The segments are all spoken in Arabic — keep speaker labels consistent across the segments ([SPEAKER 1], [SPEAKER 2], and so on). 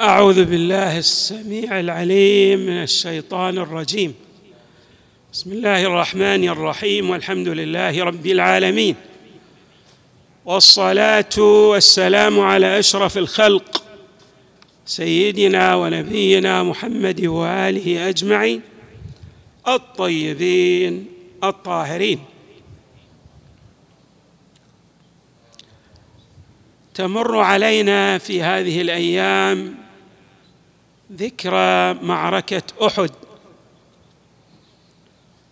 [SPEAKER 1] أعوذ بالله السميع العليم من الشيطان الرجيم. بسم الله الرحمن الرحيم والحمد لله رب العالمين. والصلاة والسلام على أشرف الخلق سيدنا ونبينا محمد وآله أجمعين الطيبين الطاهرين. تمر علينا في هذه الأيام ذكرى معركة أحد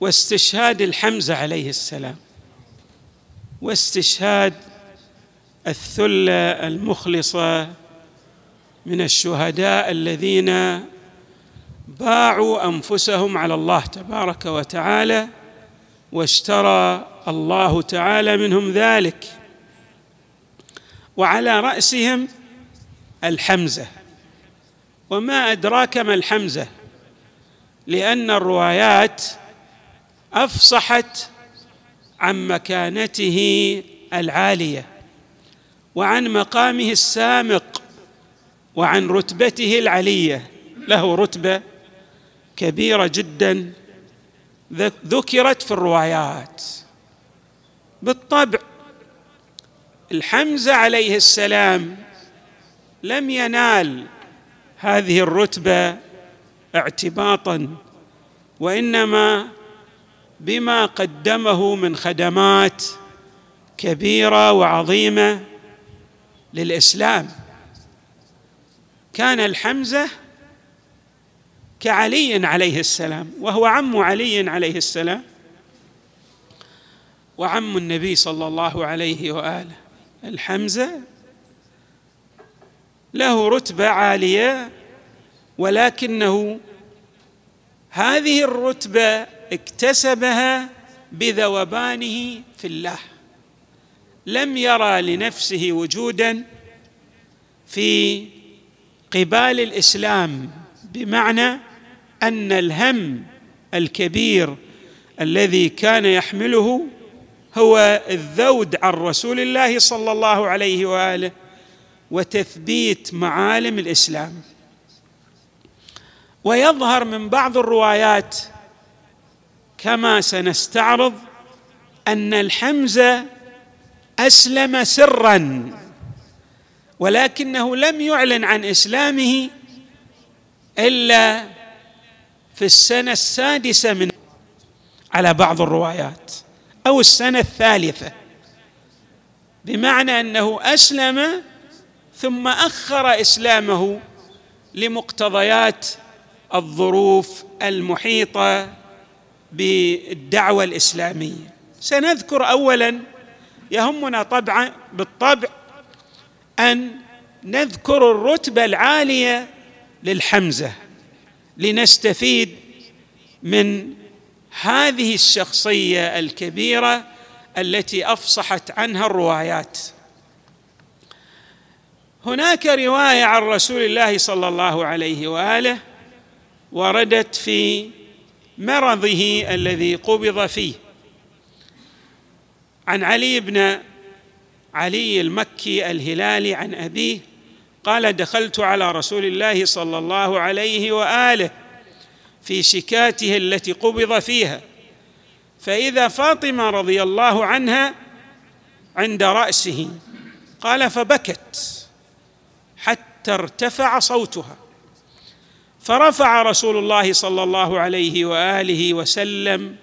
[SPEAKER 1] واستشهاد الحمزة عليه السلام واستشهاد الثلة المخلصة من الشهداء الذين باعوا أنفسهم على الله تبارك وتعالى واشترى الله تعالى منهم ذلك وعلى رأسهم الحمزة. وما أدراك ما الحمزة؟ لأن الروايات أفصحت عن مكانته العالية وعن مقامه السامق وعن رتبته العلية. له رتبة كبيرة جدا ذكرت في الروايات. بالطبع الحمزة عليه السلام لم ينال هذه الرتبة اعتباطا وإنما بما قدمه من خدمات كبيرة وعظيمة للإسلام. كان الحمزة كعلي عليه السلام وهو عم علي عليه السلام وعم النبي صلى الله عليه وآله. الحمزة له رتبة عالية ولكنه هذه الرتبة اكتسبها بذوبانه في الله. لم يرى لنفسه وجودا في قبال الإسلام بمعنى أن الهم الكبير الذي كان يحمله هو الذود عن رسول الله صلى الله عليه وآله. وتثبيت معالم الإسلام. ويظهر من بعض الروايات كما سنستعرض أن الحمزة أسلم سرا ولكنه لم يعلن عن إسلامه إلا في السنة السادسة من على بعض الروايات أو السنة الثالثة بمعنى أنه أسلم ثم أخر إسلامه لمقتضيات الظروف المحيطة بالدعوة الإسلامية. سنذكر اولا يهمنا طبعا بالطبع أن نذكر الرتبة العالية للحمزة لنستفيد من هذه الشخصية الكبيرة التي أفصحت عنها الروايات. هناك رواية عن رسول الله صلى الله عليه وآله وردت في مرضه الذي قبض فيه. عن علي بن علي المكي الهلالي عن أبيه قال دخلت على رسول الله صلى الله عليه وآله في شكاته التي قبض فيها فإذا فاطمة رضي الله عنها عند رأسه قال فبكت. حتى ارتفع صوتها. فرفع رسول الله صلى الله عليه وآله وسلم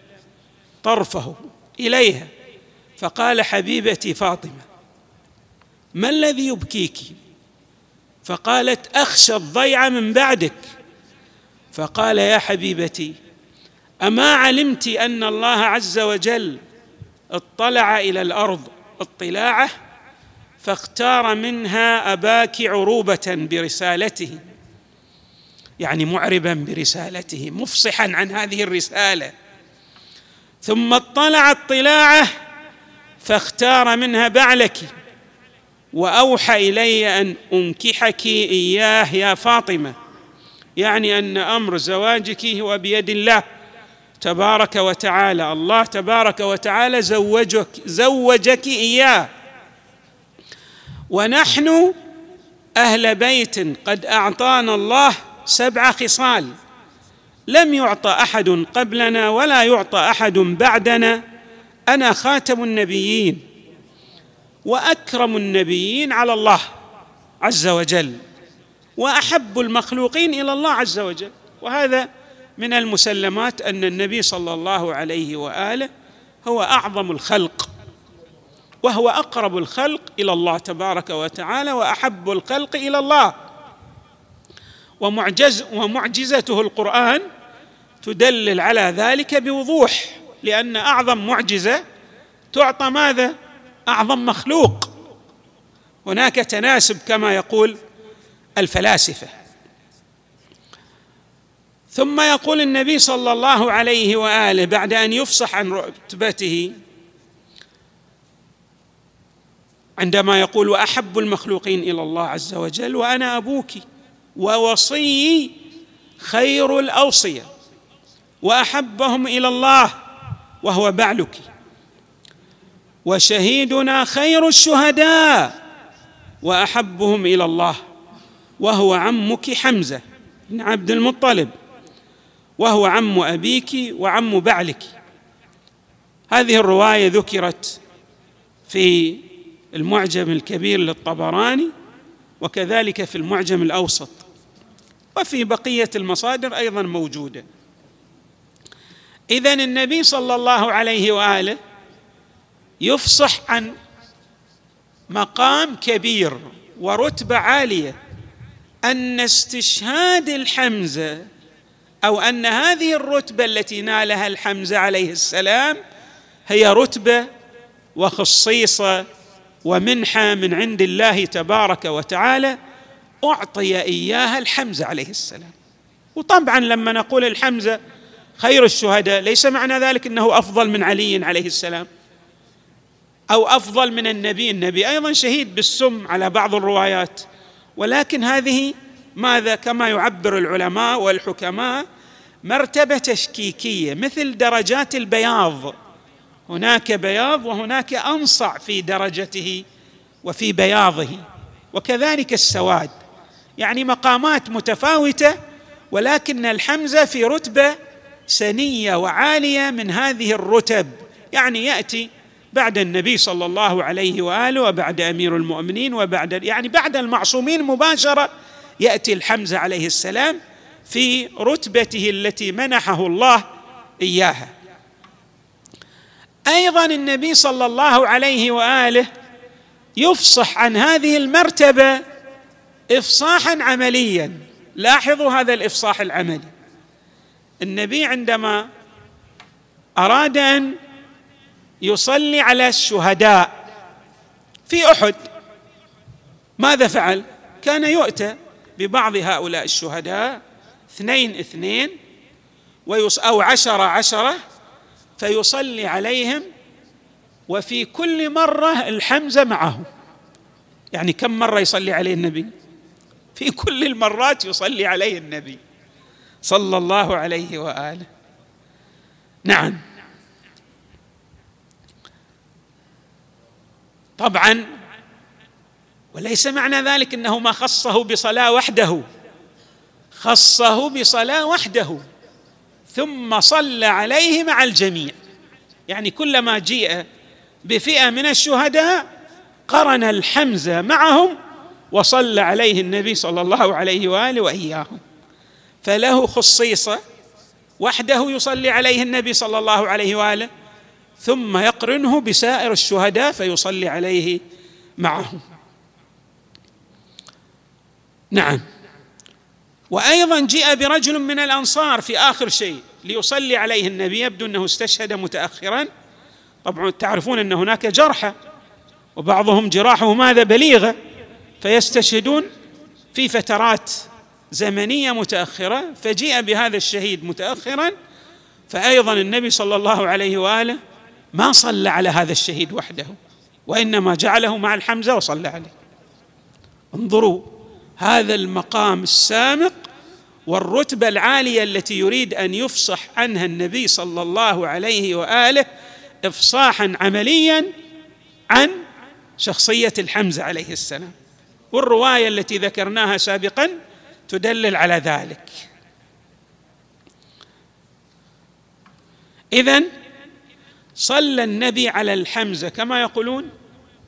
[SPEAKER 1] طرفه إليها فقال حبيبتي فاطمة ما الذي يبكيك؟ فقالت أخشى الضيع من بعدك. فقال يا حبيبتي أما علمت أن الله عز وجل اطلع إلى الأرض اطلاعه فاختار منها أباك عروبة برسالته. يعني معربا برسالته مفصحا عن هذه الرسالة. ثم اطلع اطلاعه فاختار منها بعلك. وأوحى إلي أن أنكحك إياه يا فاطمة. يعني أن أمر زواجك هو بيد الله. تبارك وتعالى الله تبارك وتعالى زوجك زوجك إياه. ونحن أهل بيت قد أعطانا الله سبع خصال. لم يعط أحد قبلنا ولا يعطى أحد بعدنا. أنا خاتم النبيين وأكرم النبيين على الله عز وجل وأحب المخلوقين إلى الله عز وجل. وهذا من المسلمات أن النبي صلى الله عليه وآله هو أعظم الخلق. وهو أقرب الخلق إلى الله تبارك وتعالى وأحب الخلق إلى الله. ومعجز ومعجزته القرآن تدلل على ذلك بوضوح لأن أعظم معجزة تعطى ماذا؟ أعظم مخلوق. هناك تناسب كما يقول الفلاسفة. ثم يقول النبي صلى الله عليه وآله بعد أن يفصح عن رتبته عندما يقول واحب المخلوقين إلى الله عز وجل وأنا أبوك ووصيي خير الأوصية وأحبهم إلى الله وهو بعلك وشهيدنا خير الشهداء وأحبهم إلى الله وهو عمك حمزة بن عبد المطلب وهو عم أبيك وعم بعلك. هذه الرواية ذكرت في المعجم الكبير للطبراني وكذلك في المعجم الأوسط. وفي بقية المصادر أيضا موجودة. اذا النبي صلى الله عليه وآله يفصح عن مقام كبير ورتبة عالية أن استشهاد الحمزة أو أن هذه الرتبة التي نالها الحمزة عليه السلام هي رتبة وخصيصة ومنحة من عند الله تبارك وتعالى أعطي إياها الحمزة عليه السلام. وطبعا لما نقول الحمزة خير الشهداء ليس معنى ذلك إنه أفضل من علي عليه السلام أو أفضل من النبي. النبي أيضا شهيد بالسم على بعض الروايات ولكن هذه ماذا؟ كما يعبر العلماء والحكماء مرتبة تشكيكية مثل درجات البياض. هناك بياض وهناك أنصع في درجته وفي بياضه وكذلك السواد. يعني مقامات متفاوتة ولكن الحمزة في رتبة سنية وعالية من هذه الرتب. يعني يأتي بعد النبي صلى الله عليه وآله وبعد أمير المؤمنين وبعد يعني بعد المعصومين مباشرة يأتي الحمزة عليه السلام في رتبته التي منحه الله إياها. أيضا النبي صلى الله عليه وآله يفصح عن هذه المرتبة افصاحا عمليا. لاحظوا هذا الإفصاح العملي. النبي عندما أراد أن يصلي على الشهداء في أحد ماذا فعل؟ كان يؤتى ببعض هؤلاء الشهداء اثنين اثنين ويص أو عشرة عشرة فيصلي عليهم وفي كل مرة الحمزة معه. يعني كم مرة يصلي عليه النبي؟ في كل المرات يصلي عليه النبي صلى الله عليه وآله. نعم. طبعا وليس معنى ذلك إنه ما خصه بصلاة وحده خصه بصلاة وحده. ثم صلى عليه مع الجميع. يعني كلما جيء بفئة من الشهداء قرن الحمزة معهم وصلى عليه النبي صلى الله عليه وآله وإياهم. فله خصيصة وحده يصلي عليه النبي صلى الله عليه وآله ثم يقرنه بسائر الشهداء فيصلي عليه معهم. نعم. وأيضا جيء برجل من الأنصار في آخر شيء ليصلي عليه النبي يبدو أنه استشهد متاخرا. طبعا تعرفون أن هناك جرحى وبعضهم جراحه ماذا بليغة؟ فيستشهدون في فترات زمنية متأخرة فجيء بهذا الشهيد متاخرا فايضا النبي صلى الله عليه وآله ما صلى على هذا الشهيد وحده وإنما جعله مع الحمزة وصلى عليه. انظروا هذا المقام السامق والرتبة العالية التي يريد أن يفصح عنها النبي صلى الله عليه وآله افصاحا عمليا عن شخصية الحمزة عليه السلام. والرواية التي ذكرناها سابقا تدلل على ذلك. إذن صلى النبي على الحمزة كما يقولون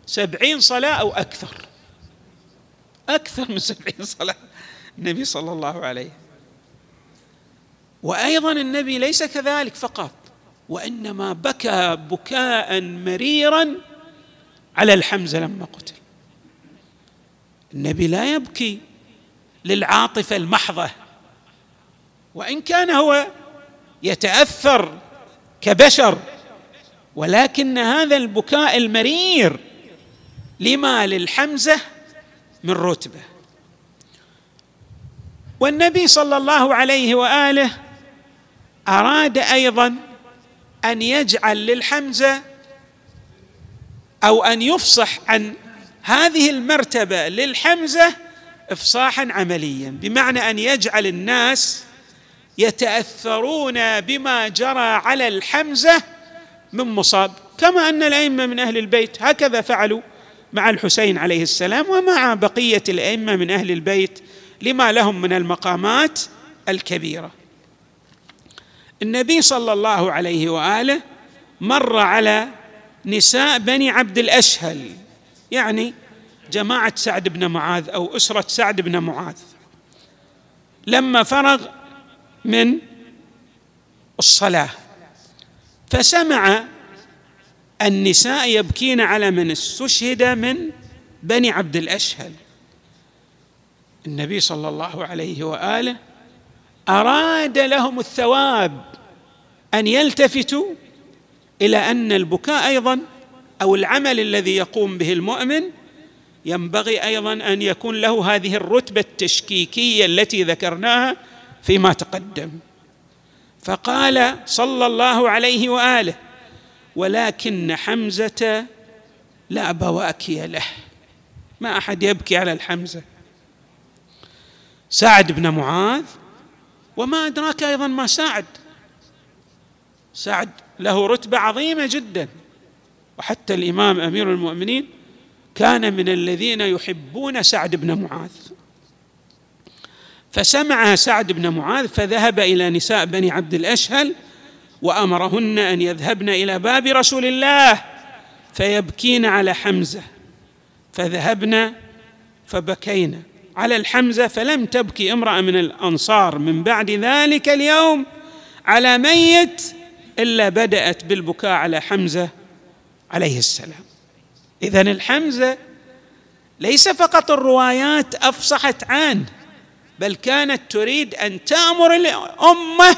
[SPEAKER 1] سبعين صلاة أو أكثر. أكثر من سبعين صلاة. النبي صلى الله عليه. وأيضا النبي ليس كذلك فقط وإنما بكى بكاء مريرا على الحمزة لما قتل. النبي لا يبكي للعاطفة المحضة وإن كان هو يتأثر كبشر ولكن هذا البكاء المرير لما للحمزة من رتبة. والنبي صلى الله عليه وآله أراد أيضا أن يجعل للحمزة أو أن يفصح عن هذه المرتبة للحمزة افصاحا عمليا بمعنى أن يجعل الناس يتأثرون بما جرى على الحمزة من مصاب. كما أن الأئمة من أهل البيت هكذا فعلوا. مع الحسين عليه السلام ومع بقية الأئمة من أهل البيت لما لهم من المقامات الكبيرة. النبي صلى الله عليه وآله مر على نساء بني عبد الاشهل يعني جماعة سعد بن معاذ أو أسرة سعد بن معاذ. لما فرغ من الصلاة فسمع النساء يبكين على من استشهد من بني عبد الأشهل. النبي صلى الله عليه وآله أراد لهم الثواب أن يلتفتوا إلى أن البكاء أيضا أو العمل الذي يقوم به المؤمن ينبغي أيضا أن يكون له هذه الرتبة التشكيكية التي ذكرناها فيما تقدم. فقال صلى الله عليه وآله ولكن حمزة لا بواكي له. ما أحد يبكي على الحمزة. سعد بن معاذ وما أدراك أيضا ما سعد. سعد له رتبة عظيمة جدا. وحتى الإمام أمير المؤمنين كان من الذين يحبون سعد بن معاذ. فسمع سعد بن معاذ فذهب إلى نساء بني عبد الأشهل وأمرهن أن يذهبن إلى باب رسول الله فيبكين على حمزة. فذهبن فبكينا على الحمزة فلم تبكي امرأة من الأنصار من بعد ذلك اليوم على ميت إلا بدأت بالبكاء على حمزة عليه السلام. اذا الحمزة ليس فقط الروايات أفصحت عنه بل كانت تريد أن تأمر الأمة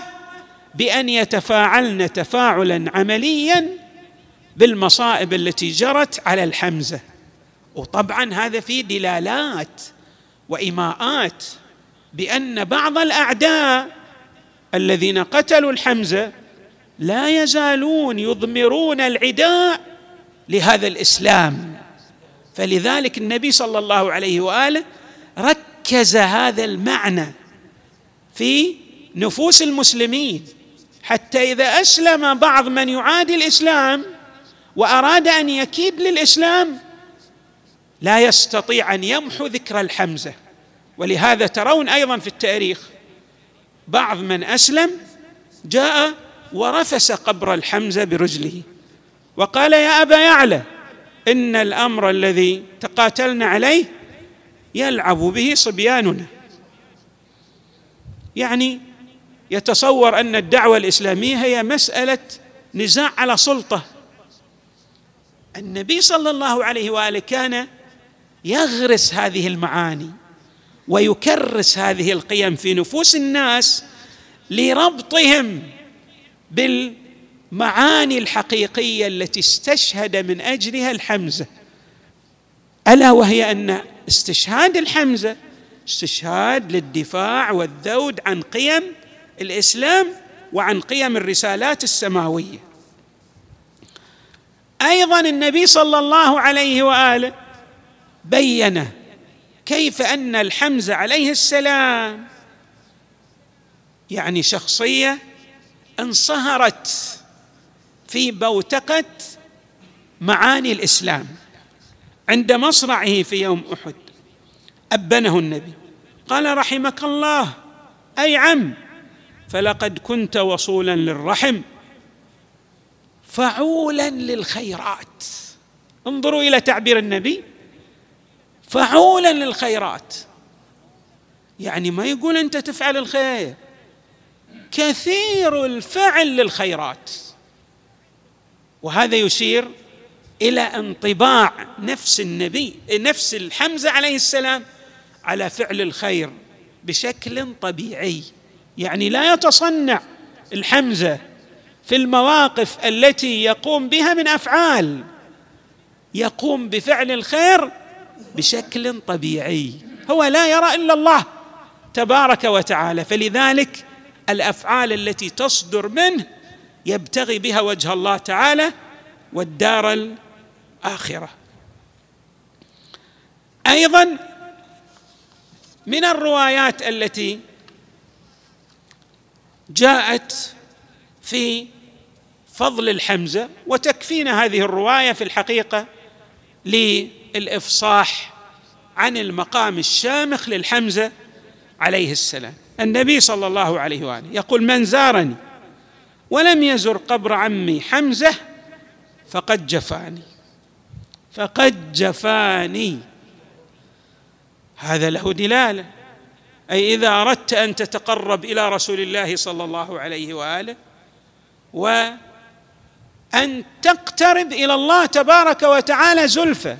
[SPEAKER 1] بأن يتفاعلن تفاعلا عمليا بالمصائب التي جرت على الحمزة. وطبعا هذا فيه دلالات وإيماءات بأن بعض الأعداء الذين قتلوا الحمزة لا يزالون يضمرون العداء لهذا الإسلام. فلذلك النبي صلى الله عليه وآله ركز هذا المعنى في نفوس المسلمين. حتى إذا أسلم بعض من يعادي الإسلام وأراد أن يكيد للإسلام لا يستطيع أن يمحو ذكر الحمزة. ولهذا ترون أيضا في التاريخ بعض من أسلم جاء ورفس قبر الحمزة برجله وقال يا أبا يعلى إن الأمر الذي تقاتلنا عليه يلعب به صبياننا. يعني يتصور أن الدعوة الإسلامية هي مسألة نزاع على سلطة. النبي صلى الله عليه وآله كان يغرس هذه المعاني ويكرس هذه القيم في نفوس الناس لربطهم بالمعاني الحقيقية التي استشهد من أجلها الحمزة. ألا وهي أن استشهاد الحمزة استشهاد للدفاع والذود عن قيم الإسلام وعن قيم الرسالات السماوية. أيضا النبي صلى الله عليه وآله بين كيف أن الحمزة عليه السلام يعني شخصية انصهرت في بوتقة معاني الإسلام. عند مصرعه في يوم أحد أبنه النبي قال رحمك الله أي عم فلقد كنت وصولا للرحم فعولا للخيرات. انظروا إلى تعبير النبي فعولا للخيرات. يعني ما يقول أنت تفعل الخير كثير الفعل للخيرات. وهذا يشير إلى انطباع نفس النبي نفس الحمزة عليه السلام على فعل الخير بشكل طبيعي. يعني لا يتصنع الحمزة في المواقف التي يقوم بها من أفعال يقوم بفعل الخير بشكل طبيعي هو لا يرى إلا الله تبارك وتعالى فلذلك الأفعال التي تصدر منه يبتغي بها وجه الله تعالى والدار الآخرة. أيضا من الروايات التي جاءت في فضل الحمزة وتكفينا هذه الرواية في الحقيقة للإفصاح عن المقام الشامخ للحمزة عليه السلام. النبي صلى الله عليه وآله يقول من زارني ولم يزر قبر عمي حمزة فقد جفاني. فقد جفاني. هذا له دلالة. أي إذا أردت أن تتقرب إلى رسول الله صلى الله عليه وآله وأن تقترب إلى الله تبارك وتعالى زلفى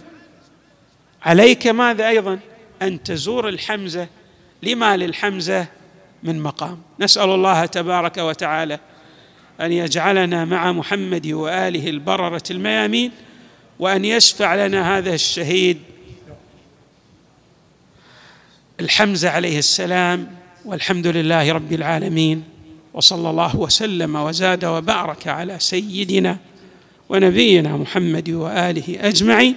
[SPEAKER 1] عليك ماذا أيضا؟ أن تزور الحمزة. لما للحمزة؟ من مقام. نسأل الله تبارك وتعالى أن يجعلنا مع محمد وآله البررة الميامين وأن يشفع لنا هذا الشهيد الحمزة عليه السلام والحمد لله رب العالمين وصلى الله وسلم وزاد وبارك على سيدنا ونبينا محمد وآله أجمعين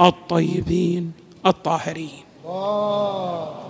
[SPEAKER 1] الطيبين الطاهرين. الله.